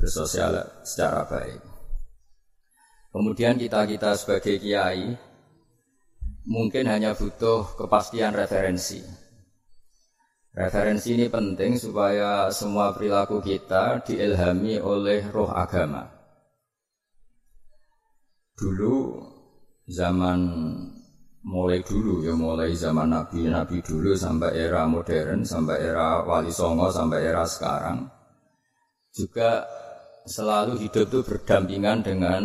bersosial secara baik. Kemudian kita-kita sebagai kiai mungkin hanya butuh kepastian referensi. Referensi ini penting supaya semua perilaku kita diilhami oleh roh agama. Dulu zaman mulai dulu ya mulai zaman Nabi Nabi dulu sampai era modern sampai era Wali Songo sampai era sekarang juga selalu hidup itu berdampingan dengan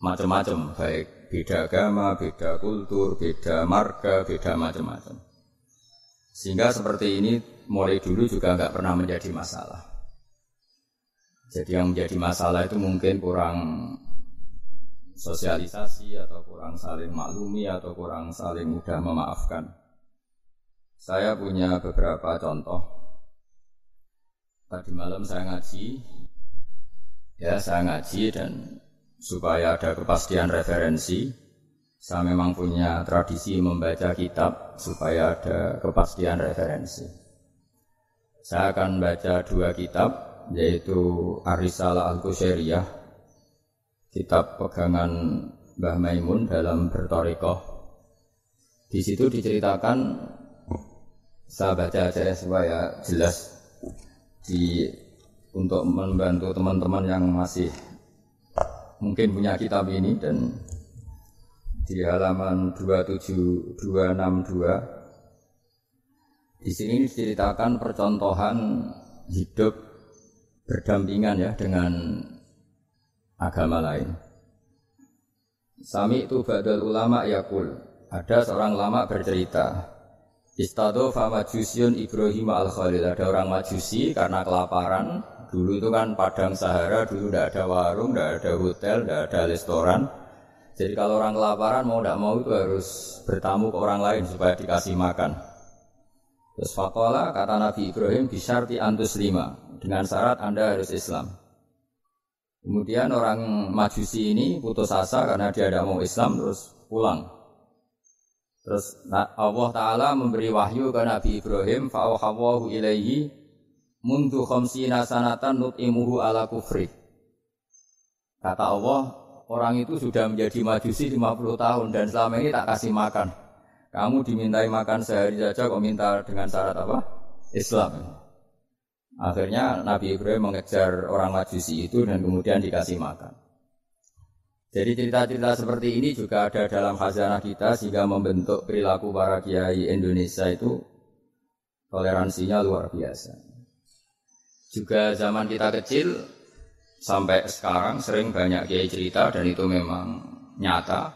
macam-macam baik beda agama, beda kultur, beda marga, beda macam-macam. Sehingga seperti ini mulai dulu juga nggak pernah menjadi masalah. Jadi yang menjadi masalah itu mungkin kurang sosialisasi atau kurang saling maklumi atau kurang saling mudah memaafkan. Saya punya beberapa contoh. Tadi malam saya ngaji, ya saya ngaji dan supaya ada kepastian referensi, saya memang punya tradisi membaca kitab supaya ada kepastian referensi. Saya akan baca dua kitab, yaitu Arisalah Al-Qusyariyah kitab pegangan Mbah Maimun dalam bertorikoh. Di situ diceritakan, saya baca aja ya supaya jelas di untuk membantu teman-teman yang masih mungkin punya kitab ini dan di halaman 27262 di sini diceritakan percontohan hidup berdampingan ya dengan agama lain. Sami itu badal ulama yakul. Ada seorang ulama bercerita. Istado majusiun Ibrahim al Khalil. Ada orang majusi karena kelaparan. Dulu itu kan padang Sahara, dulu tidak ada warung, tidak ada hotel, tidak ada restoran. Jadi kalau orang kelaparan mau tidak mau itu harus bertamu ke orang lain supaya dikasih makan. Terus fakola kata Nabi Ibrahim bisyarti antus lima dengan syarat anda harus Islam. Kemudian orang majusi ini putus asa karena dia tidak mau Islam terus pulang. Terus Allah Ta'ala memberi wahyu ke Nabi Ibrahim fa'awhawahu ilaihi mundu khamsina sanatan nut'imuhu ala kufri. Kata Allah, orang itu sudah menjadi majusi 50 tahun dan selama ini tak kasih makan. Kamu dimintai makan sehari saja kok minta dengan syarat apa? Islam. Akhirnya Nabi Ibrahim mengejar orang Majusi itu dan kemudian dikasih makan. Jadi cerita-cerita seperti ini juga ada dalam khazanah kita sehingga membentuk perilaku para kiai Indonesia itu toleransinya luar biasa. Juga zaman kita kecil sampai sekarang sering banyak kiai cerita dan itu memang nyata.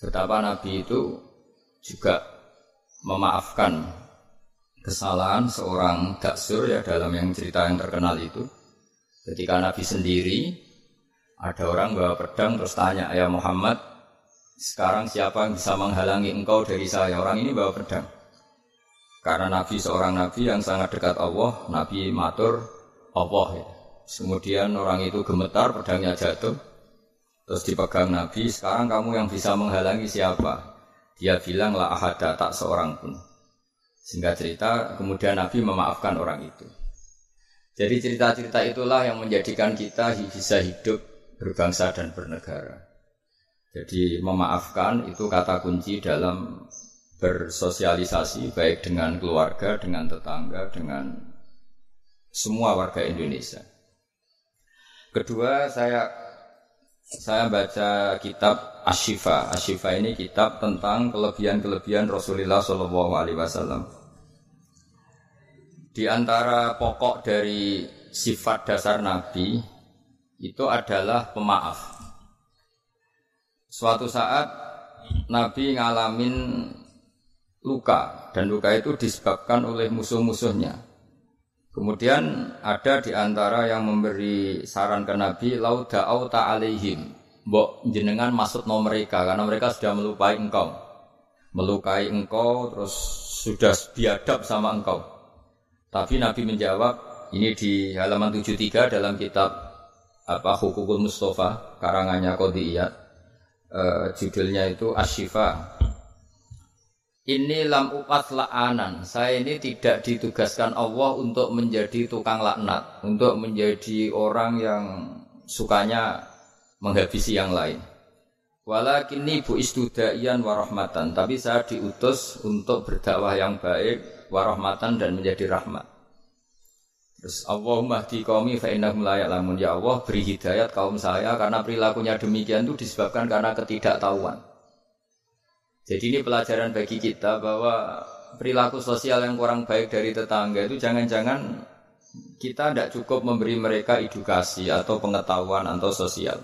Betapa Nabi itu juga memaafkan kesalahan seorang daksur ya dalam yang cerita yang terkenal itu. Ketika Nabi sendiri ada orang bawa pedang terus tanya ya Muhammad sekarang siapa yang bisa menghalangi engkau dari saya? Orang ini bawa pedang karena Nabi seorang Nabi yang sangat dekat Allah Nabi matur Allah ya. kemudian orang itu gemetar pedangnya jatuh terus dipegang Nabi sekarang kamu yang bisa menghalangi siapa dia bilang lah ahada tak seorang pun sehingga cerita kemudian Nabi memaafkan orang itu. Jadi cerita-cerita itulah yang menjadikan kita bisa hidup berbangsa dan bernegara. Jadi memaafkan itu kata kunci dalam bersosialisasi baik dengan keluarga, dengan tetangga, dengan semua warga Indonesia. Kedua, saya saya baca kitab Ashifa. Ashifa ini kitab tentang kelebihan-kelebihan Rasulullah Shallallahu Alaihi Wasallam. Di antara pokok dari sifat dasar Nabi itu adalah pemaaf. Suatu saat Nabi ngalamin luka dan luka itu disebabkan oleh musuh-musuhnya. Kemudian ada di antara yang memberi saran ke Nabi, lauda auta alaihim. Mbok jenengan maksud no mereka karena mereka sudah melupai engkau. Melukai engkau terus sudah biadab sama engkau. Tapi Nabi menjawab, ini di halaman 73 dalam kitab apa Hukukul Mustafa karangannya Qodiyat. Uh, judulnya itu Ashifa. Ini lam upat la'anan. Saya ini tidak ditugaskan Allah untuk menjadi tukang laknat, untuk menjadi orang yang sukanya menghabisi yang lain. Walakinni bu istudaian warahmatan. Tapi saya diutus untuk berdakwah yang baik, warahmatan dan menjadi rahmat. Terus Allahumma di kaumi fa innahum la ya'lamun. Ya Allah beri hidayat kaum saya karena perilakunya demikian itu disebabkan karena ketidaktahuan. Jadi ini pelajaran bagi kita bahwa perilaku sosial yang kurang baik dari tetangga itu jangan-jangan kita tidak cukup memberi mereka edukasi atau pengetahuan atau sosial.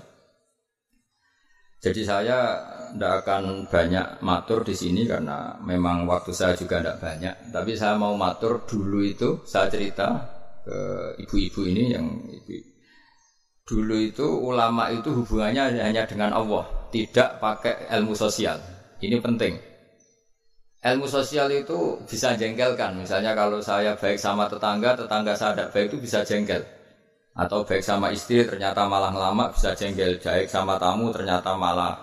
Jadi saya tidak akan banyak matur di sini karena memang waktu saya juga tidak banyak. Tapi saya mau matur dulu itu saya cerita ke ibu-ibu ini yang ibu dulu itu ulama itu hubungannya hanya dengan Allah, tidak pakai ilmu sosial. Ini penting. Ilmu sosial itu bisa jengkelkan. Misalnya kalau saya baik sama tetangga, tetangga saya tidak baik itu bisa jengkel. Atau baik sama istri ternyata malah lama bisa jengkel. Baik sama tamu ternyata malah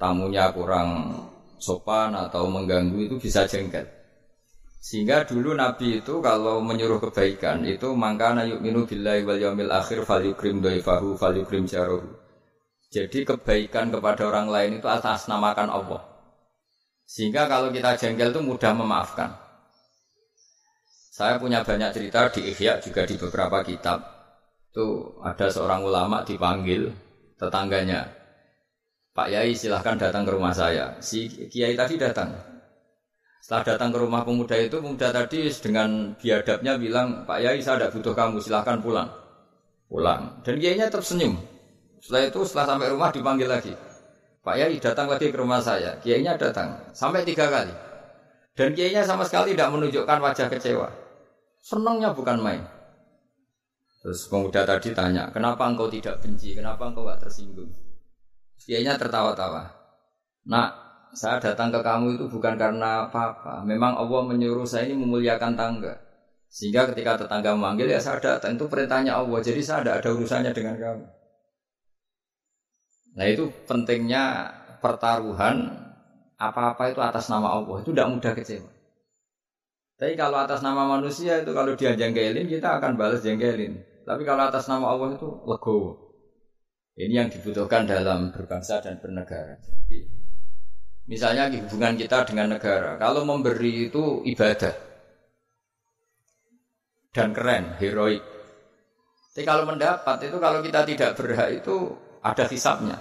tamunya kurang sopan atau mengganggu itu bisa jengkel. Sehingga dulu Nabi itu kalau menyuruh kebaikan itu mangkana yu'minu billahi wal yaumil akhir fal yukrim doifahu fal yukrim jarohu. Jadi kebaikan kepada orang lain itu atas namakan Allah. Sehingga kalau kita jengkel itu mudah memaafkan. Saya punya banyak cerita di Ihya juga di beberapa kitab. Itu ada seorang ulama dipanggil tetangganya. Pak Yai silahkan datang ke rumah saya. Si Kiai tadi datang. Setelah datang ke rumah pemuda itu, pemuda tadi dengan biadabnya bilang, Pak Yai saya tidak butuh kamu, silahkan pulang. Pulang. Dan Kiainya tersenyum. Setelah itu setelah sampai rumah dipanggil lagi. Pak Yai datang lagi ke rumah saya. Kiainya datang sampai tiga kali. Dan kiainya sama sekali tidak menunjukkan wajah kecewa. Senangnya bukan main. Terus pemuda tadi tanya, kenapa engkau tidak benci? Kenapa engkau gak tersinggung? Kiainya tertawa-tawa. Nak, saya datang ke kamu itu bukan karena apa-apa. Memang Allah menyuruh saya ini memuliakan tangga. Sehingga ketika tetangga memanggil ya saya datang. Itu perintahnya Allah. Jadi saya tidak ada urusannya dengan kamu. Nah itu pentingnya pertaruhan apa-apa itu atas nama Allah itu tidak mudah kecewa. Tapi kalau atas nama manusia itu kalau dia jengkelin kita akan balas jengkelin. Tapi kalau atas nama Allah itu legowo. Ini yang dibutuhkan dalam berbangsa dan bernegara. Misalnya hubungan kita dengan negara, kalau memberi itu ibadah dan keren, heroik. Tapi kalau mendapat itu kalau kita tidak berhak itu ada hisapnya.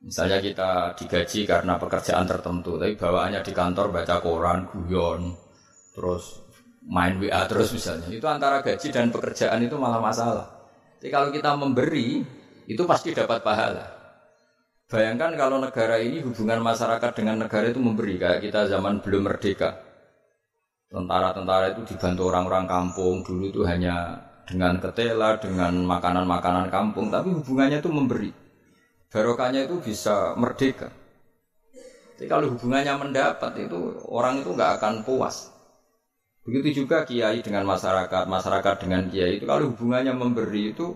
Misalnya kita digaji karena pekerjaan tertentu, tapi bawaannya di kantor baca koran, guyon, terus main WA terus misalnya. Itu antara gaji dan pekerjaan itu malah masalah. Jadi kalau kita memberi, itu pasti dapat pahala. Bayangkan kalau negara ini hubungan masyarakat dengan negara itu memberi kayak kita zaman belum merdeka. Tentara-tentara itu dibantu orang-orang kampung dulu itu hanya dengan ketela, dengan makanan-makanan kampung, tapi hubungannya itu memberi. Barokahnya itu bisa merdeka. Tapi kalau hubungannya mendapat itu orang itu nggak akan puas. Begitu juga kiai dengan masyarakat, masyarakat dengan kiai itu kalau hubungannya memberi itu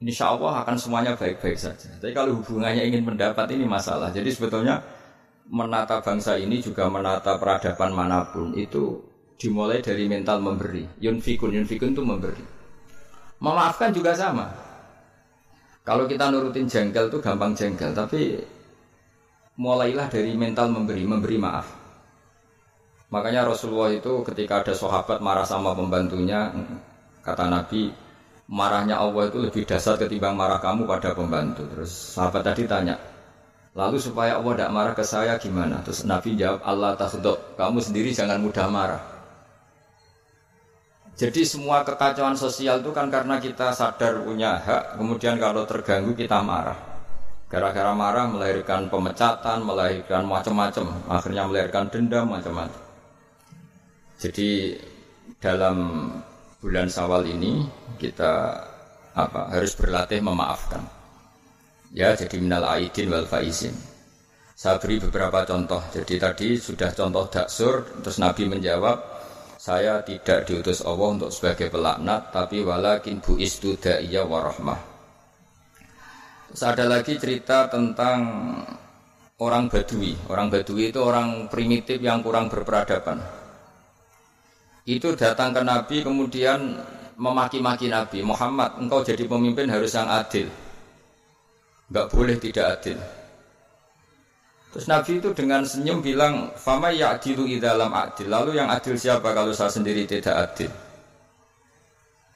insya Allah akan semuanya baik-baik saja. Tapi kalau hubungannya ingin mendapat ini masalah. Jadi sebetulnya menata bangsa ini juga menata peradaban mana pun itu dimulai dari mental memberi. Yunfikun, yunfikun itu memberi. Memaafkan juga sama. Kalau kita nurutin jengkel itu gampang jengkel, tapi mulailah dari mental memberi, memberi maaf. Makanya Rasulullah itu ketika ada sahabat marah sama pembantunya, kata Nabi, marahnya Allah itu lebih dasar ketimbang marah kamu pada pembantu. Terus sahabat tadi tanya, lalu supaya Allah tidak marah ke saya gimana? Terus Nabi jawab, Allah takhdok, kamu sendiri jangan mudah marah. Jadi semua kekacauan sosial itu kan karena kita sadar punya hak, kemudian kalau terganggu kita marah. Gara-gara marah melahirkan pemecatan, melahirkan macam-macam, akhirnya melahirkan dendam macam-macam. Jadi dalam bulan Sawal ini kita apa harus berlatih memaafkan. Ya, jadi minal aidin wal faizin. Saya beri beberapa contoh. Jadi tadi sudah contoh daksur, terus Nabi menjawab, saya tidak diutus Allah untuk sebagai pelaknat tapi walakin bu istu da'iyah warahmah Terus ada lagi cerita tentang orang Badui. Orang Badui itu orang primitif yang kurang berperadaban. Itu datang ke Nabi kemudian memaki-maki Nabi Muhammad, engkau jadi pemimpin harus yang adil. Enggak boleh tidak adil. Terus Nabi itu dengan senyum bilang, "Fama ya'dilu dalam adil." Lalu yang adil siapa kalau saya sendiri tidak adil?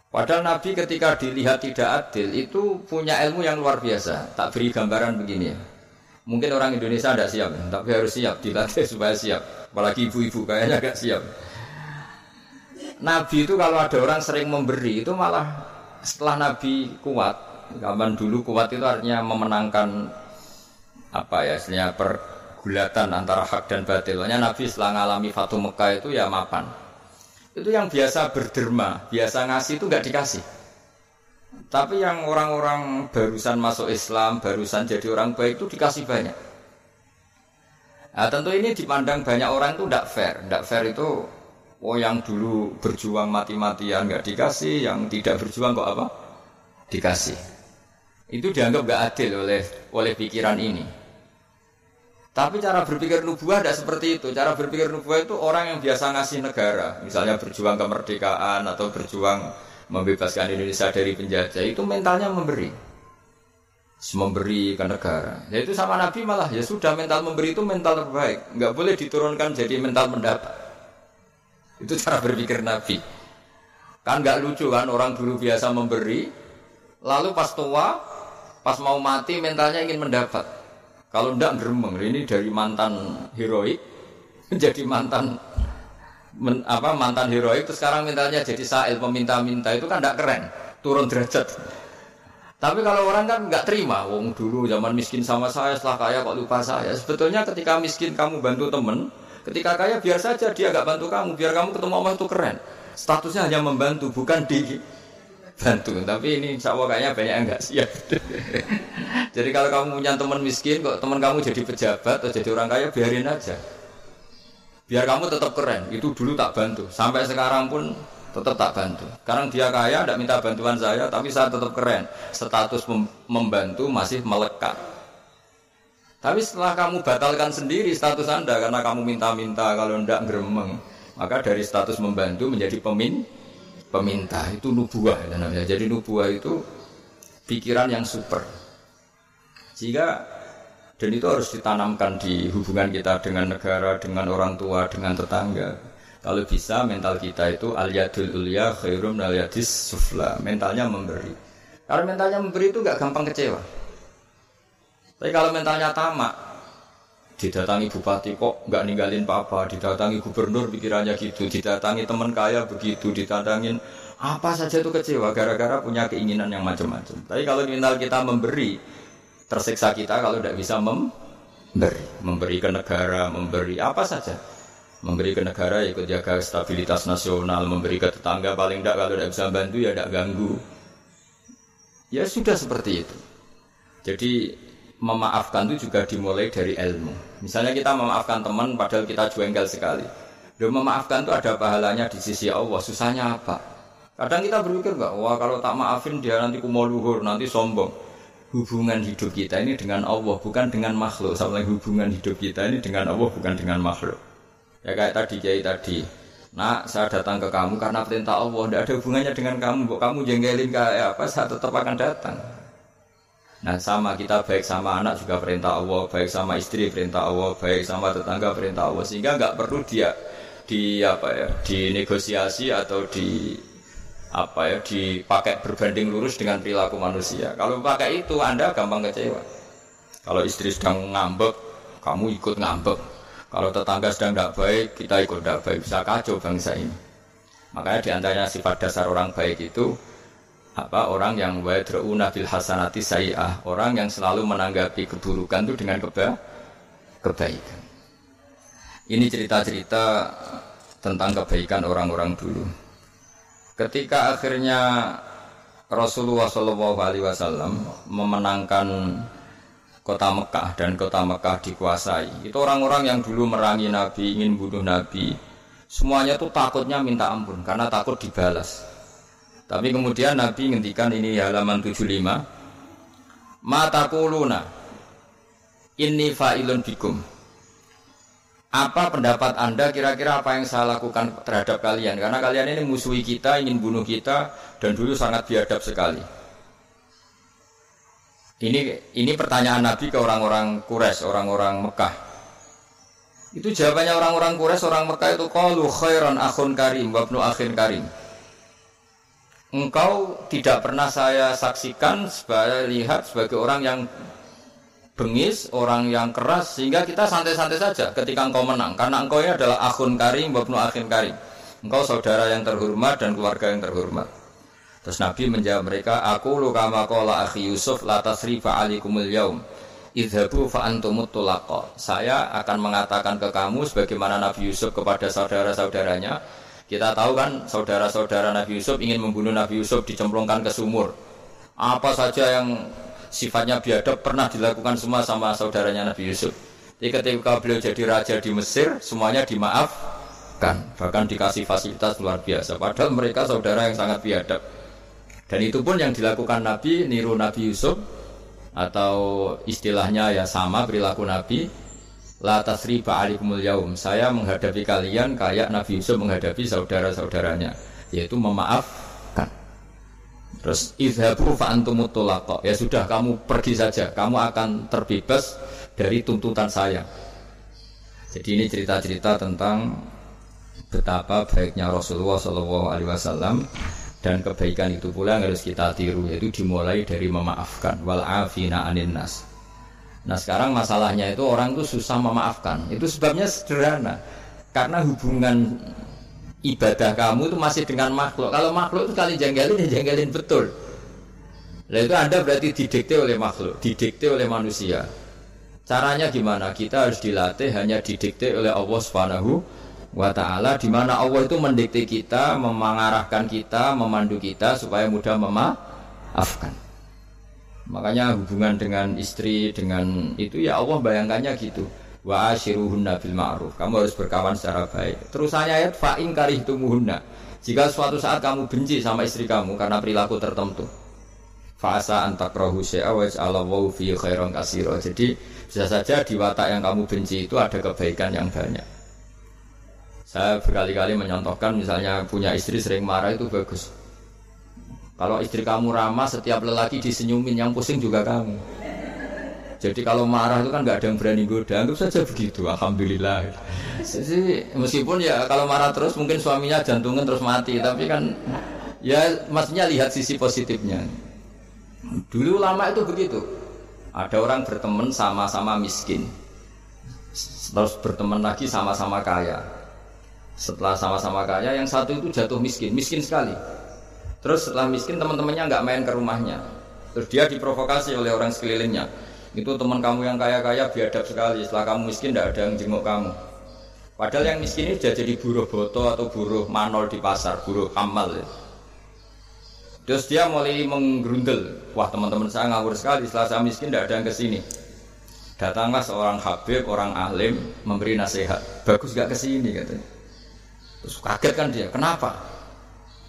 Padahal Nabi ketika dilihat tidak adil itu punya ilmu yang luar biasa. Tak beri gambaran begini ya. Mungkin orang Indonesia tidak siap, tapi harus siap dilatih supaya siap. Apalagi ibu-ibu kayaknya agak siap. Nabi itu kalau ada orang sering memberi itu malah setelah Nabi kuat, zaman dulu kuat itu artinya memenangkan apa ya istilahnya pergulatan antara hak dan batil. Nabi setelah mengalami Fatu Mekah itu ya mapan. Itu yang biasa berderma, biasa ngasih itu nggak dikasih. Tapi yang orang-orang barusan masuk Islam, barusan jadi orang baik itu dikasih banyak. Nah, tentu ini dipandang banyak orang itu tidak fair. Tidak fair itu Oh yang dulu berjuang mati-matian nggak dikasih, yang tidak berjuang kok apa? Dikasih. Itu dianggap nggak adil oleh oleh pikiran ini. Tapi cara berpikir nubuah tidak seperti itu. Cara berpikir nubuah itu orang yang biasa ngasih negara, misalnya berjuang kemerdekaan atau berjuang membebaskan Indonesia dari penjajah, itu mentalnya memberi. Memberi ke negara. Ya itu sama Nabi malah ya sudah mental memberi itu mental terbaik. Nggak boleh diturunkan jadi mental mendapat. Itu cara berpikir Nabi. Kan nggak lucu kan orang dulu biasa memberi, lalu pas tua, pas mau mati mentalnya ingin mendapat. Kalau ndak geremeng, ini dari mantan heroik menjadi mantan men, apa mantan heroik itu sekarang mentalnya jadi sail peminta-minta itu kan ndak keren, turun derajat. Tapi kalau orang kan nggak terima, wong dulu zaman miskin sama saya, setelah kaya kok lupa saya. Sebetulnya ketika miskin kamu bantu temen, Ketika kaya biar saja dia agak bantu kamu, biar kamu ketemu Allah itu keren. Statusnya hanya membantu, bukan di bantu. Tapi ini insya Allah kayaknya banyak yang nggak siap. jadi kalau kamu punya teman miskin, kok teman kamu jadi pejabat atau jadi orang kaya, biarin aja. Biar kamu tetap keren. Itu dulu tak bantu. Sampai sekarang pun tetap tak bantu. Sekarang dia kaya, tidak minta bantuan saya, tapi saya tetap keren. Status membantu masih melekat. Tapi setelah kamu batalkan sendiri status Anda karena kamu minta-minta kalau ndak geremeng, maka dari status membantu menjadi pemin peminta itu nubuah ya namanya. Jadi nubuah itu pikiran yang super. Jika dan itu harus ditanamkan di hubungan kita dengan negara, dengan orang tua, dengan tetangga. Kalau bisa mental kita itu aliyadul ulia khairum aliyadis sufla. Mentalnya memberi. Kalau mentalnya memberi itu gak gampang kecewa. Tapi kalau mentalnya tamak, didatangi bupati kok nggak ninggalin papa, didatangi gubernur pikirannya gitu, didatangi teman kaya begitu, didatangin apa saja itu kecewa gara-gara punya keinginan yang macam-macam. Tapi kalau mental kita memberi, tersiksa kita kalau tidak bisa memberi, memberi ke negara, memberi apa saja. Memberi ke negara ikut jaga stabilitas nasional, memberi ke tetangga paling tidak kalau tidak bisa bantu ya tidak ganggu. Ya sudah seperti itu. Jadi memaafkan itu juga dimulai dari ilmu. Misalnya kita memaafkan teman padahal kita jengkel sekali. Dan memaafkan itu ada pahalanya di sisi Allah. Susahnya apa? Kadang kita berpikir enggak, wah kalau tak maafin dia nanti kumau luhur, nanti sombong. Hubungan hidup kita ini dengan Allah, bukan dengan makhluk. Sama hubungan hidup kita ini dengan Allah, bukan dengan makhluk. Ya kayak tadi, kayak tadi. Nah, saya datang ke kamu karena perintah Allah. Tidak ada hubungannya dengan kamu. Kok kamu jengkelin kayak apa, saya tetap akan datang. Nah sama kita baik sama anak juga perintah Allah, baik sama istri perintah Allah, baik sama tetangga perintah Allah sehingga nggak perlu dia di apa ya dinegosiasi atau di apa ya dipakai berbanding lurus dengan perilaku manusia. Kalau pakai itu Anda gampang kecewa. Kalau istri sedang ngambek, kamu ikut ngambek. Kalau tetangga sedang tidak baik, kita ikut tidak baik. Bisa kacau bangsa ini. Makanya di antaranya sifat dasar orang baik itu apa? Orang yang wadrauna bil hasanati sayi'ah orang yang selalu menanggapi keburukan itu dengan keba kebaikan. Ini cerita-cerita tentang kebaikan orang-orang dulu. Ketika akhirnya Rasulullah Wasallam memenangkan kota Mekah dan kota Mekah dikuasai itu orang-orang yang dulu merangi Nabi ingin bunuh Nabi semuanya tuh takutnya minta ampun karena takut dibalas tapi kemudian Nabi ngendikan ini halaman 75. Mata kuluna. Inni fa'ilun bikum. Apa pendapat Anda kira-kira apa yang saya lakukan terhadap kalian? Karena kalian ini musuhi kita, ingin bunuh kita dan dulu sangat biadab sekali. Ini ini pertanyaan Nabi ke orang-orang Quraisy, orang-orang Mekah. Itu jawabannya orang-orang Quraisy, orang Mekah itu qalu khairan akhun karim wabnu akhin karim. Engkau tidak pernah saya saksikan sebagai lihat sebagai orang yang bengis, orang yang keras sehingga kita santai-santai saja ketika engkau menang karena engkau ini adalah akun karim wabnu akhin karim. Engkau saudara yang terhormat dan keluarga yang terhormat. Terus Nabi menjawab mereka, aku lu kama qala akhi Yusuf la tasrifa alikumul yaum. Idhabu fa antumut Saya akan mengatakan ke kamu sebagaimana Nabi Yusuf kepada saudara-saudaranya. Kita tahu kan saudara-saudara Nabi Yusuf ingin membunuh Nabi Yusuf dicemplungkan ke sumur. Apa saja yang sifatnya biadab pernah dilakukan semua sama saudaranya Nabi Yusuf. Jadi ketika beliau jadi raja di Mesir, semuanya dimaafkan, bahkan dikasih fasilitas luar biasa. Padahal mereka saudara yang sangat biadab. Dan itu pun yang dilakukan Nabi, niru Nabi Yusuf, atau istilahnya ya sama perilaku Nabi, La tasriba alikumul yaum. Saya menghadapi kalian kayak Nabi Yusuf menghadapi saudara-saudaranya, yaitu memaaf Terus idhabu fa antumutulaqa. Ya sudah kamu pergi saja, kamu akan terbebas dari tuntutan saya. Jadi ini cerita-cerita tentang betapa baiknya Rasulullah Wasallam dan kebaikan itu pula yang harus kita tiru yaitu dimulai dari memaafkan wal afina anin nas. Nah sekarang masalahnya itu orang itu susah memaafkan. Itu sebabnya sederhana karena hubungan ibadah kamu itu masih dengan makhluk. Kalau makhluk itu kali janggalin ya janggalin betul. Nah itu Anda berarti didikte oleh makhluk, didikte oleh manusia. Caranya gimana? Kita harus dilatih hanya didikte oleh Allah Subhanahu wa taala di mana Allah itu mendikte kita, memangarahkan kita, memandu kita supaya mudah memaafkan. Makanya hubungan dengan istri dengan itu ya Allah bayangkannya gitu wa ashiruhunna bil ma'ruf. Kamu harus berkawan secara baik. Terusannya ayat fa in karihtumuhunna. Jika suatu saat kamu benci sama istri kamu karena perilaku tertentu, fasa antakrohu syai'a wa yaj'alallahu fi khairan kasiro. Jadi bisa saja di watak yang kamu benci itu ada kebaikan yang banyak. Saya berkali-kali menyontohkan misalnya punya istri sering marah itu bagus. Kalau istri kamu ramah setiap lelaki disenyumin yang pusing juga kamu. Jadi kalau marah itu kan nggak ada yang berani goda, anggap saja begitu. Alhamdulillah. Meskipun ya kalau marah terus mungkin suaminya jantungan terus mati, tapi kan ya maksudnya lihat sisi positifnya. Dulu lama itu begitu. Ada orang berteman sama-sama miskin, terus berteman lagi sama-sama kaya. Setelah sama-sama kaya, yang satu itu jatuh miskin, miskin sekali. Terus setelah miskin teman-temannya nggak main ke rumahnya. Terus dia diprovokasi oleh orang sekelilingnya. Itu teman kamu yang kaya-kaya biadab sekali. Setelah kamu miskin tidak ada yang jenguk kamu. Padahal yang miskin ini sudah jadi buruh boto atau buruh manol di pasar buruh amal ya. terus dia mulai menggerundel wah teman-teman saya ngawur sekali. Setelah saya miskin tidak ada yang ke sini datanglah seorang habib orang alim memberi nasihat. Bagus gak ke sini katanya. Terus kaget kan dia kenapa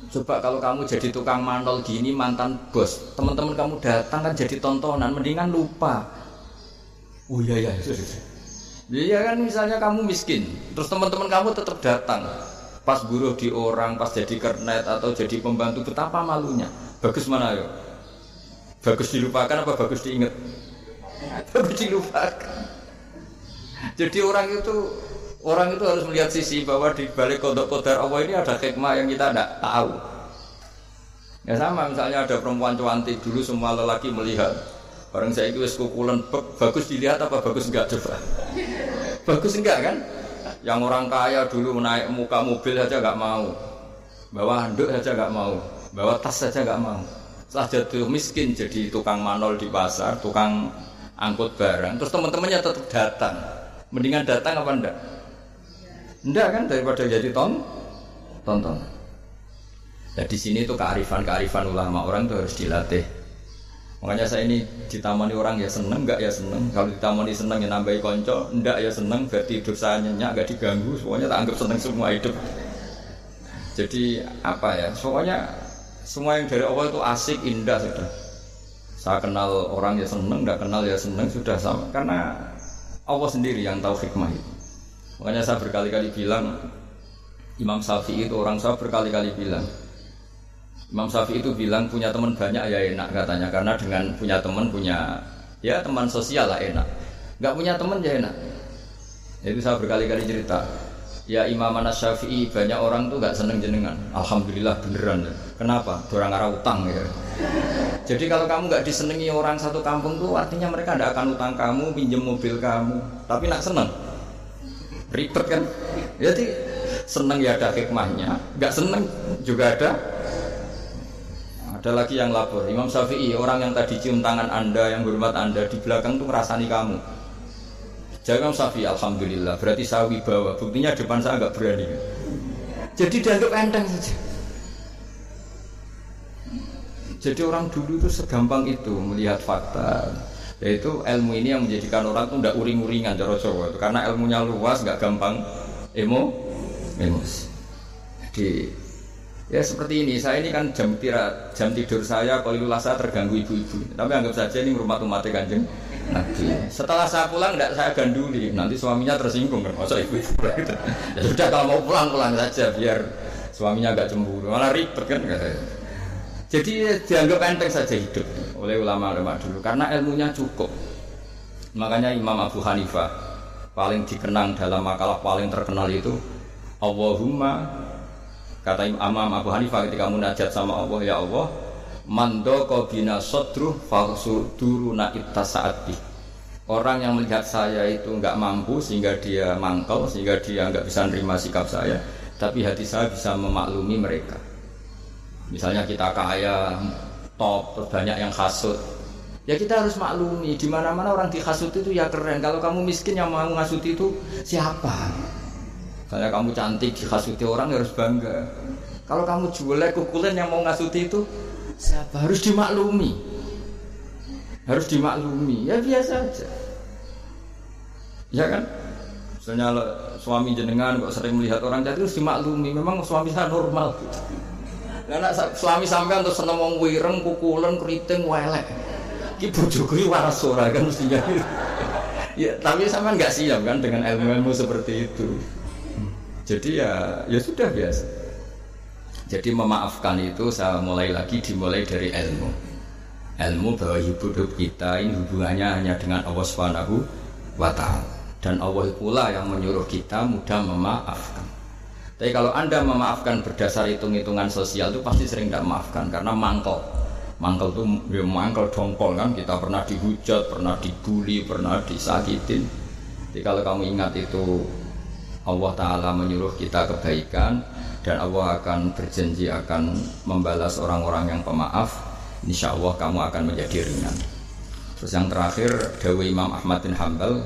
Coba kalau kamu jadi tukang manol gini mantan bos, teman-teman kamu datang kan jadi tontonan, mendingan lupa. Oh iya iya. Iya kan misalnya kamu miskin, terus teman-teman kamu tetap datang. Pas buruh di orang, pas jadi kernet atau jadi pembantu, betapa malunya. Bagus mana yo? Bagus dilupakan apa bagus diingat? bagus dilupakan. Jadi orang itu Orang itu harus melihat sisi bahwa di balik kodok kodar Allah ini ada hikmah yang kita tidak tahu. Ya sama misalnya ada perempuan cantik dulu semua lelaki melihat. Orang saya itu kukulan bagus dilihat apa bagus enggak coba? bagus enggak kan? Yang orang kaya dulu naik muka mobil saja enggak mau. Bawa handuk saja enggak mau. Bawa tas saja enggak mau. Setelah jatuh miskin jadi tukang manol di pasar, tukang angkut barang. Terus teman-temannya tetap datang. Mendingan datang apa enggak? Enggak kan daripada jadi ton tonton. Nah di sini tuh kearifan-kearifan ulama orang tuh harus dilatih. Makanya saya ini ditamani orang ya seneng, enggak ya seneng. Kalau ditamani seneng ya nambahi konco, enggak ya seneng. Berarti hidup saya nyenyak, enggak diganggu. Semuanya tak anggap seneng semua hidup. Jadi apa ya? Pokoknya semua yang dari Allah itu asik, indah sudah. Saya kenal orang ya seneng, enggak kenal ya seneng sudah sama. Karena Allah sendiri yang tahu hikmah itu. Makanya saya berkali-kali bilang Imam Syafi'i itu orang saya berkali-kali bilang Imam Syafi'i itu bilang punya teman banyak ya enak katanya karena dengan punya teman punya ya teman sosial lah enak. Nggak punya teman ya enak. Itu saya berkali-kali cerita. Ya Imam Anas Syafi'i banyak orang tuh nggak seneng jenengan. Alhamdulillah beneran. Kenapa? Orang arah utang ya. Jadi kalau kamu nggak disenangi orang satu kampung tuh artinya mereka tidak akan utang kamu, pinjam mobil kamu, tapi nak seneng. Ribet kan? Jadi seneng ya ada hikmahnya, nggak seneng juga ada ada lagi yang lapor, Imam Syafi'i, orang yang tadi cium tangan Anda, yang hormat Anda, di belakang tuh ngerasani kamu. Jangan Syafi'i, Alhamdulillah, berarti saya wibawa. Buktinya depan saya nggak berani. Jadi dianggap enteng saja. Jadi orang dulu itu segampang itu melihat fakta. Yaitu ilmu ini yang menjadikan orang tuh tidak uring-uringan cara Jawa. Karena ilmunya luas, nggak gampang emo, emosi. Jadi Ya seperti ini, saya ini kan jam tira, jam tidur saya kalau saya terganggu ibu-ibu. Tapi anggap saja ini rumah umat kanjeng Nabi. Setelah saya pulang tidak saya ganduli, nanti suaminya tersinggung kan, masa ibu-ibu gitu. Ya sudah kalau mau pulang pulang saja biar suaminya agak cemburu, malah ribet kan. Jadi dianggap enteng saja hidup oleh ulama-ulama dulu karena ilmunya cukup. Makanya Imam Abu Hanifah paling dikenang dalam makalah paling terkenal itu Allahumma Kata Imam Abu Hanifah ketika munajat sama Allah, ya Allah, mando bina sodruh falsuduruna saat bi. Orang yang melihat saya itu nggak mampu sehingga dia mangkel, sehingga dia nggak bisa nerima sikap saya, tapi hati saya bisa memaklumi mereka. Misalnya kita kaya, top, banyak yang hasut, ya kita harus maklumi di mana mana orang dihasut itu ya keren. Kalau kamu miskin yang mau ngasut itu siapa? Saya kamu cantik dihasuti orang ya harus bangga. Kalau kamu jualnya kukulen yang mau ngasuti itu siapa? Harus dimaklumi. Harus dimaklumi. Ya biasa aja. Ya kan? Misalnya suami jenengan kok sering melihat orang cantik harus dimaklumi. Memang suami saya normal. Karena suami sampai untuk seneng wong wireng, kukulen, keriting, welek. Ki bojoku waras ora kan mestinya. ya, tapi sama nggak siap kan dengan ilmu-ilmu seperti itu. Jadi ya ya sudah biasa. Jadi memaafkan itu saya mulai lagi dimulai dari ilmu. Ilmu bahwa hidup kita ini hubungannya hanya dengan Allah Subhanahu wa taala. Dan Allah pula yang menyuruh kita mudah memaafkan. Tapi kalau Anda memaafkan berdasar hitung-hitungan sosial itu pasti sering tidak memaafkan karena mangkel. Mangkel itu ya mangkel dongkol kan kita pernah dihujat, pernah dibully, pernah disakitin. Jadi kalau kamu ingat itu Allah Ta'ala menyuruh kita kebaikan dan Allah akan berjanji akan membalas orang-orang yang pemaaf Insya Allah kamu akan menjadi ringan Terus yang terakhir Dawi Imam Ahmad bin Hambal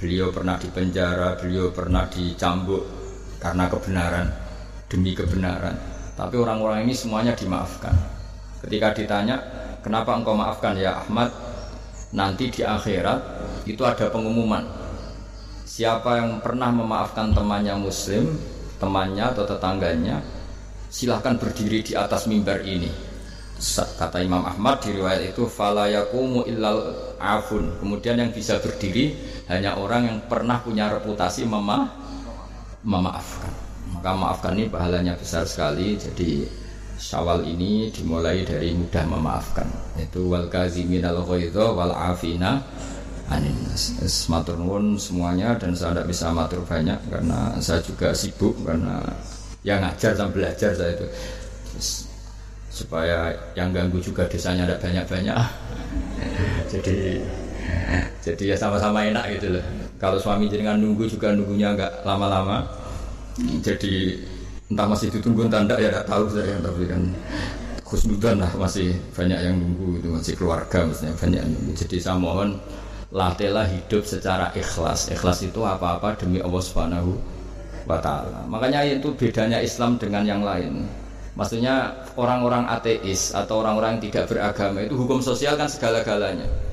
Beliau pernah dipenjara, beliau pernah dicambuk Karena kebenaran Demi kebenaran Tapi orang-orang ini semuanya dimaafkan Ketika ditanya Kenapa engkau maafkan ya Ahmad Nanti di akhirat Itu ada pengumuman Siapa yang pernah memaafkan temannya muslim, temannya atau tetangganya, silahkan berdiri di atas mimbar ini. Kata Imam Ahmad di riwayat itu falayakumu illal afun. Kemudian yang bisa berdiri hanya orang yang pernah punya reputasi mema memaafkan. Maka maafkan ini pahalanya besar sekali. Jadi Syawal ini dimulai dari mudah memaafkan. Itu wal kaziminal ghaidha wal afina aninas. Matur semuanya dan saya tidak bisa matur banyak karena saya juga sibuk karena yang ngajar dan belajar saya itu. Supaya yang ganggu juga desanya tidak banyak-banyak. jadi jadi ya sama-sama enak gitu loh. Kalau suami jenengan nunggu juga nunggunya nggak lama-lama. Jadi entah masih ditunggu tanda ya tidak tahu saya tapi kan khusnudan lah masih banyak yang nunggu itu masih keluarga maksudnya banyak yang nunggu. Jadi saya mohon latihlah hidup secara ikhlas. Ikhlas itu apa-apa demi Allah Subhanahu wa taala. Makanya itu bedanya Islam dengan yang lain. Maksudnya orang-orang ateis atau orang-orang tidak beragama itu hukum sosial kan segala-galanya.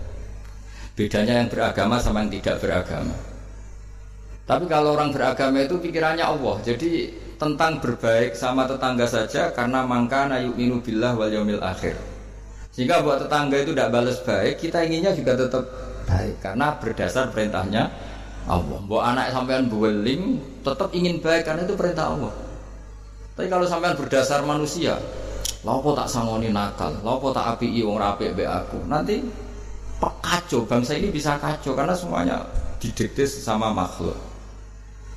Bedanya yang beragama sama yang tidak beragama. Tapi kalau orang beragama itu pikirannya Allah. Jadi tentang berbaik sama tetangga saja karena mangka yu'minu billah wal yaumil akhir. Sehingga buat tetangga itu tidak balas baik, kita inginnya juga tetap baik karena berdasar perintahnya Allah. Mbok anak sampean buweling tetap ingin baik karena itu perintah Allah. Tapi kalau sampean berdasar manusia, lopo tak sangoni nakal, lopo tak api wong rapi be aku. Nanti kacau bangsa ini bisa kacau karena semuanya didikte sama makhluk.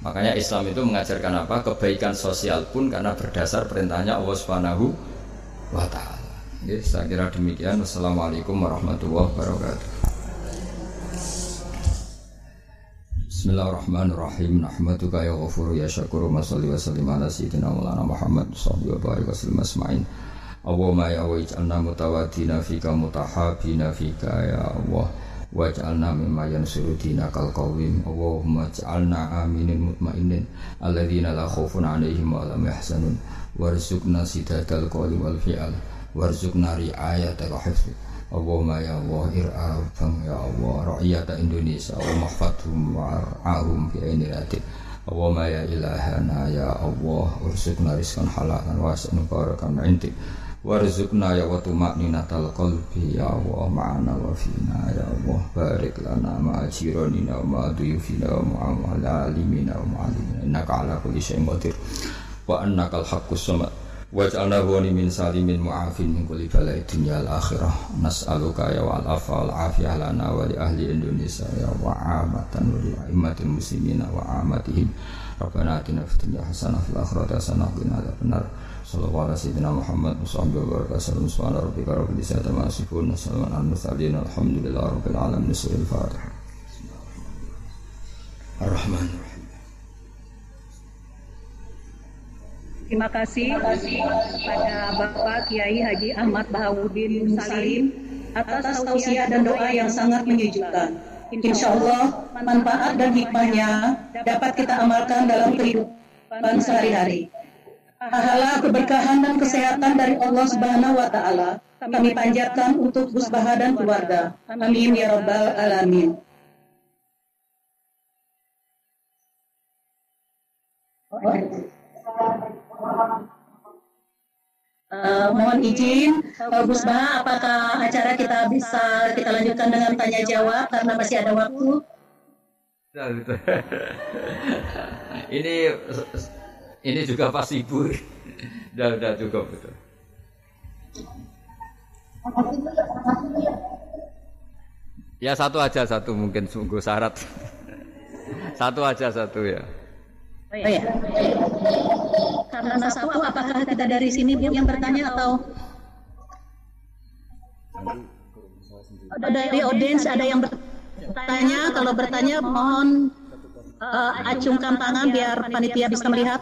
Makanya Islam itu mengajarkan apa? Kebaikan sosial pun karena berdasar perintahnya Allah Subhanahu wa taala. Ya, saya kira demikian. Wassalamualaikum warahmatullahi wabarakatuh. Bismillahirrahmanirrahim. Nahmaduka ya ghafuru ya syakuru wa salli wa sallim ala sayyidina Muhammad sallallahu wa barik wa sallam asma'in. Allahumma ya wa ij'alna mutawadina fika mutahabina fika ya Allah. Waj'alna mimma yansuru dinakal qawim. Allahumma ij'alna aminin mutmainin alladzina la khaufun 'alaihim wa lam yahzanun. Warzuqna sidadal qawli wal fi'al. Warzuqna ri'ayatal hifz. Allahumma ya Allah ir'afang ya Allah ra'iyata Indonesia wa mahfadhum war'ahum fi aini radik Allahumma ya ilahana ya Allah ursukna rizkan halalan wa as'anu barakan intik warzuqna ya wa tuma'ninatal qalbi ya Allah ma'ana wa fina ya Allah barik lana ma'a jiranina wa ma'a duyufina wa ma'a alimina wa ma'alimina innaka ala kulli syai'in qadir. Wa annaka al-haqqus samad Waj'alna huwani min salimin mu'afin min kulli balai dunya al akhirah. Nas'aluka ya wal afa wal afiyah lana wa li ahli Indonesia ya wa amatan wa li a'immatil muslimina wa amatihim. Rabbana atina fid hasanah fil akhirati hasanah wa qina adzabannar Sallallahu alaihi sayyidina Muhammad wa sahbihi wa baraka sallam. Subhana rabbika rabbil izzati amma yasifun. Wa salamun alal mursalin alhamdulillahi rabbil alamin. Surah al-fatihah Ar-Rahman Terima kasih kepada Bapak Kiai Haji Ahmad Bahawudin Salim atas tausiah dan doa yang sangat menyejukkan. Insya Allah manfaat dan hikmahnya dapat kita amalkan dalam kehidupan sehari-hari. Pahala, keberkahan dan kesehatan dari Allah Subhanahu wa taala kami panjatkan untuk Gus Baha dan keluarga. Amin ya rabbal alamin. Uh, mohon izin, uh, Gus Bah, apakah acara kita bisa kita lanjutkan dengan tanya jawab karena masih ada waktu? ini ini juga pas ibu, udah udah cukup betul. Ya satu aja satu mungkin sungguh syarat. Satu aja satu ya. Oh ya. Karena satu, apakah kita dari sini yang bertanya atau dari audiens ada yang bertanya? Kalau bertanya, mohon uh, acungkan tangan biar panitia bisa melihat.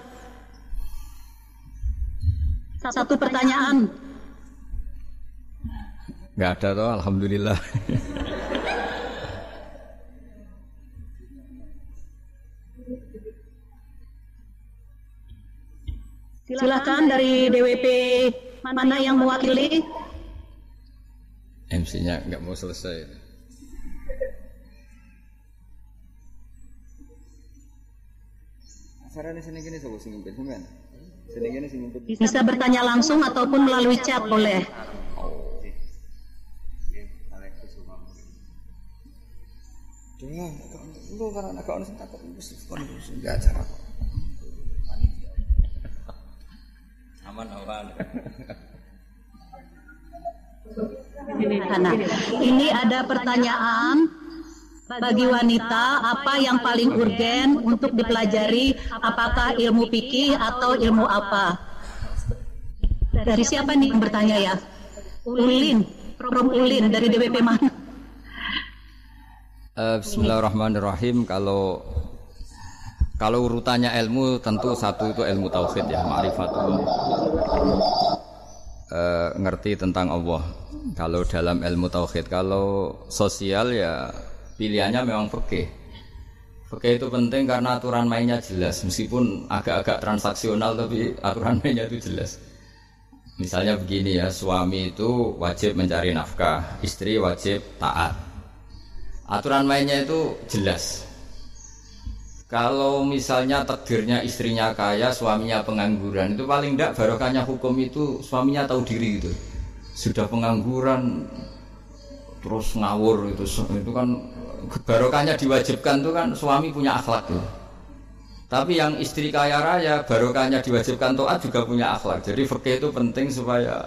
Satu pertanyaan. Enggak ada toh, alhamdulillah. Silakan dari DWP mana yang mewakili? MC-nya nggak mau selesai. Bisa bertanya langsung ataupun melalui chat boleh. Jangan, kalau karena kalau takut mesti nggak acara kok. aman aman ini ada pertanyaan bagi wanita apa yang paling urgen untuk dipelajari? Apakah ilmu fikih atau ilmu apa? Dari siapa nih yang bertanya ya? Ulin. From Ulin. Dari DWP mana? Uh, Bismillahirrahmanirrahim. Kalau kalau urutannya ilmu tentu satu itu ilmu tauhid ya, ma'rifatullah. E, ngerti tentang Allah. Kalau dalam ilmu tauhid, kalau sosial ya pilihannya memang fikih. Fikih itu penting karena aturan mainnya jelas, meskipun agak-agak transaksional tapi aturan mainnya itu jelas. Misalnya begini ya, suami itu wajib mencari nafkah, istri wajib taat. Aturan mainnya itu jelas. Kalau misalnya takdirnya istrinya kaya, suaminya pengangguran, itu paling tidak barokahnya hukum itu suaminya tahu diri gitu. Sudah pengangguran terus ngawur itu itu kan barokahnya diwajibkan tuh kan suami punya akhlak tuh. Tapi yang istri kaya raya barokahnya diwajibkan toat juga punya akhlak. Jadi fikih itu penting supaya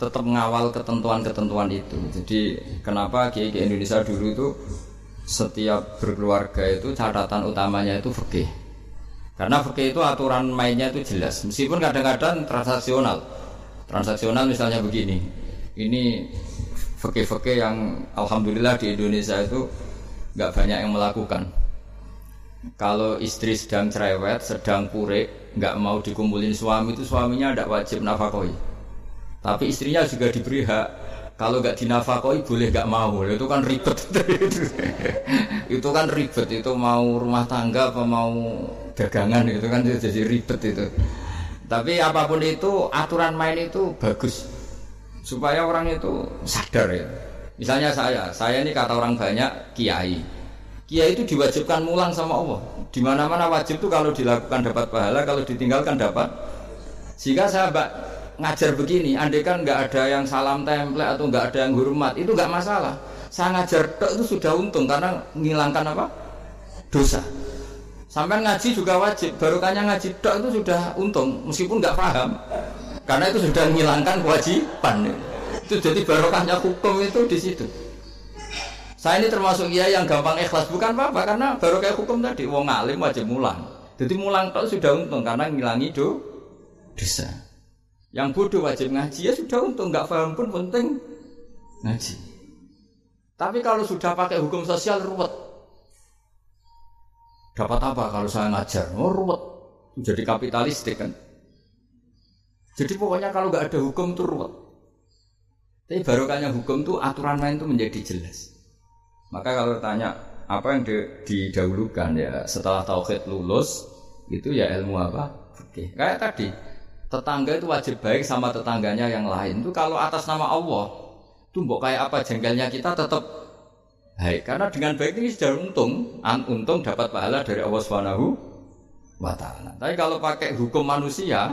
tetap mengawal ketentuan-ketentuan itu. Jadi kenapa kiai Indonesia dulu itu setiap berkeluarga itu catatan utamanya itu fikih. Karena fikih itu aturan mainnya itu jelas. Meskipun kadang-kadang transaksional. Transaksional misalnya begini. Ini fikih-fikih yang alhamdulillah di Indonesia itu nggak banyak yang melakukan kalau istri sedang cerewet, sedang pure, nggak mau dikumpulin suami itu suaminya tidak wajib nafakoi. Tapi istrinya juga diberi hak. Kalau nggak dinafakoi boleh nggak mau. Itu kan ribet. itu kan ribet. Itu mau rumah tangga apa mau dagangan itu kan jadi ribet itu. Tapi apa pun itu aturan main itu bagus supaya orang itu sadar ya. Misalnya saya, saya ini kata orang banyak kiai Kiai itu diwajibkan mulang sama Allah. Di mana-mana wajib itu kalau dilakukan dapat pahala, kalau ditinggalkan dapat. Jika saya mbak ngajar begini, andai kan nggak ada yang salam template atau nggak ada yang hormat, itu nggak masalah. Saya ngajar itu sudah untung karena menghilangkan apa? Dosa. Sampai ngaji juga wajib, barokahnya ngaji tok itu sudah untung, meskipun nggak paham. Karena itu sudah menghilangkan kewajiban. Itu jadi barokahnya hukum itu di situ. Saya ini termasuk dia yang gampang ikhlas bukan apa-apa karena baru kayak hukum tadi wong alim wajib mulang. Jadi mulang kalau sudah untung karena ngilangi do dosa. Yang bodoh wajib ngaji ya sudah untung nggak paham pun penting ngaji. Tapi kalau sudah pakai hukum sosial ruwet. Dapat apa kalau saya ngajar? Oh ruwet. Jadi kapitalistik kan. Jadi pokoknya kalau nggak ada hukum itu ruwet. Tapi barokahnya hukum tuh aturan main itu menjadi jelas. Maka kalau tanya apa yang didahulukan ya setelah tauhid lulus itu ya ilmu apa? Oke. Kayak tadi tetangga itu wajib baik sama tetangganya yang lain. Itu kalau atas nama Allah itu mbok kayak apa jengkelnya kita tetap baik karena dengan baik ini sudah untung, untung dapat pahala dari Allah Subhanahu wa taala. Tapi kalau pakai hukum manusia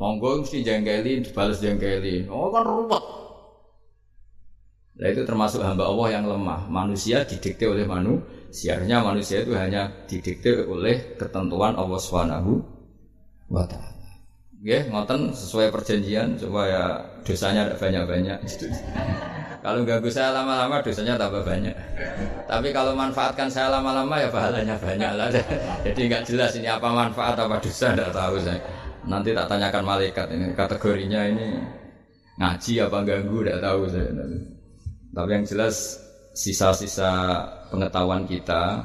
monggo mesti jengkelin dibalas jengkelin. Oh kan ruwet. Nah itu termasuk hamba Allah yang lemah. Manusia didikte oleh manusia. Harusnya manusia itu hanya didikte oleh ketentuan Allah Subhanahu wa taala. Ya, ngoten sesuai perjanjian supaya dosanya tidak banyak-banyak. kalau ganggu saya lama-lama dosanya tambah banyak. Tapi kalau manfaatkan saya lama-lama ya pahalanya banyak lah. Jadi nggak jelas ini apa manfaat apa dosa tidak tahu saya. Nanti tak tanyakan malaikat ini kategorinya ini ngaji apa ganggu tidak tahu saya. Tapi yang jelas sisa-sisa pengetahuan kita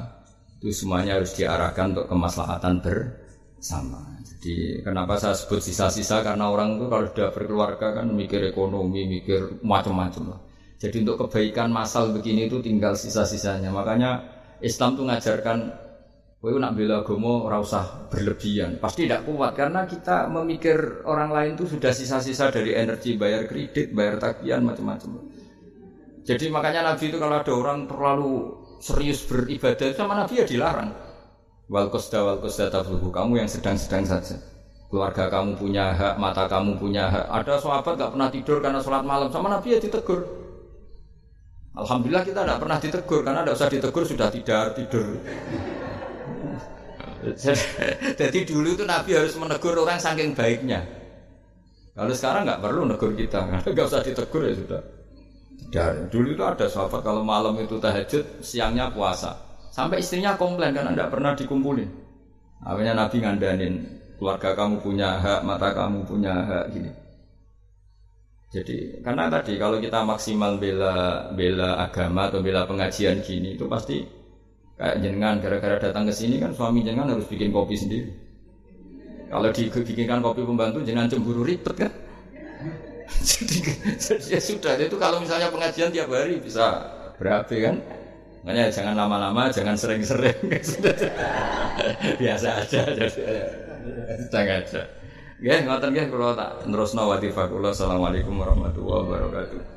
itu semuanya harus diarahkan untuk kemaslahatan bersama. Jadi kenapa saya sebut sisa-sisa karena orang itu kalau sudah berkeluarga kan mikir ekonomi, mikir macam-macam lah. Jadi untuk kebaikan masal begini itu tinggal sisa-sisanya. Makanya Islam tuh ngajarkan Kowe nak bela agama ora usah berlebihan. Pasti tidak kuat karena kita memikir orang lain itu sudah sisa-sisa dari energi bayar kredit, bayar tagihan macam-macam. Jadi makanya Nabi itu kalau ada orang terlalu serius beribadah sama Nabi ya dilarang. Wal qasda wal qasda Kamu yang sedang-sedang saja. Keluarga kamu punya hak, mata kamu punya hak. Ada sahabat gak pernah tidur karena sholat malam sama Nabi ya ditegur. Alhamdulillah kita tidak pernah ditegur karena tidak usah ditegur sudah tidak tidur. Jadi dulu itu Nabi harus menegur orang saking baiknya. Kalau sekarang nggak perlu negur kita, nggak usah ditegur ya sudah. Dari dulu itu ada sahabat kalau malam itu tahajud, siangnya puasa. Sampai istrinya komplain karena tidak pernah dikumpulin. Akhirnya Nabi ngandanin, keluarga kamu punya hak, mata kamu punya hak gini. Jadi karena tadi kalau kita maksimal bela bela agama atau bela pengajian gini itu pasti kayak jenengan gara-gara datang ke sini kan suami jenengan harus bikin kopi sendiri. Kalau dibikinkan kopi pembantu jenengan cemburu ribet kan? jadi, ya sudah itu kalau misalnya pengajian tiap hari bisa berapa kan makanya jangan lama-lama jangan sering-sering biasa aja jadi jangan aja Ya, ngoten nggih kula tak terusno watifah kula. Assalamualaikum warahmatullahi wabarakatuh.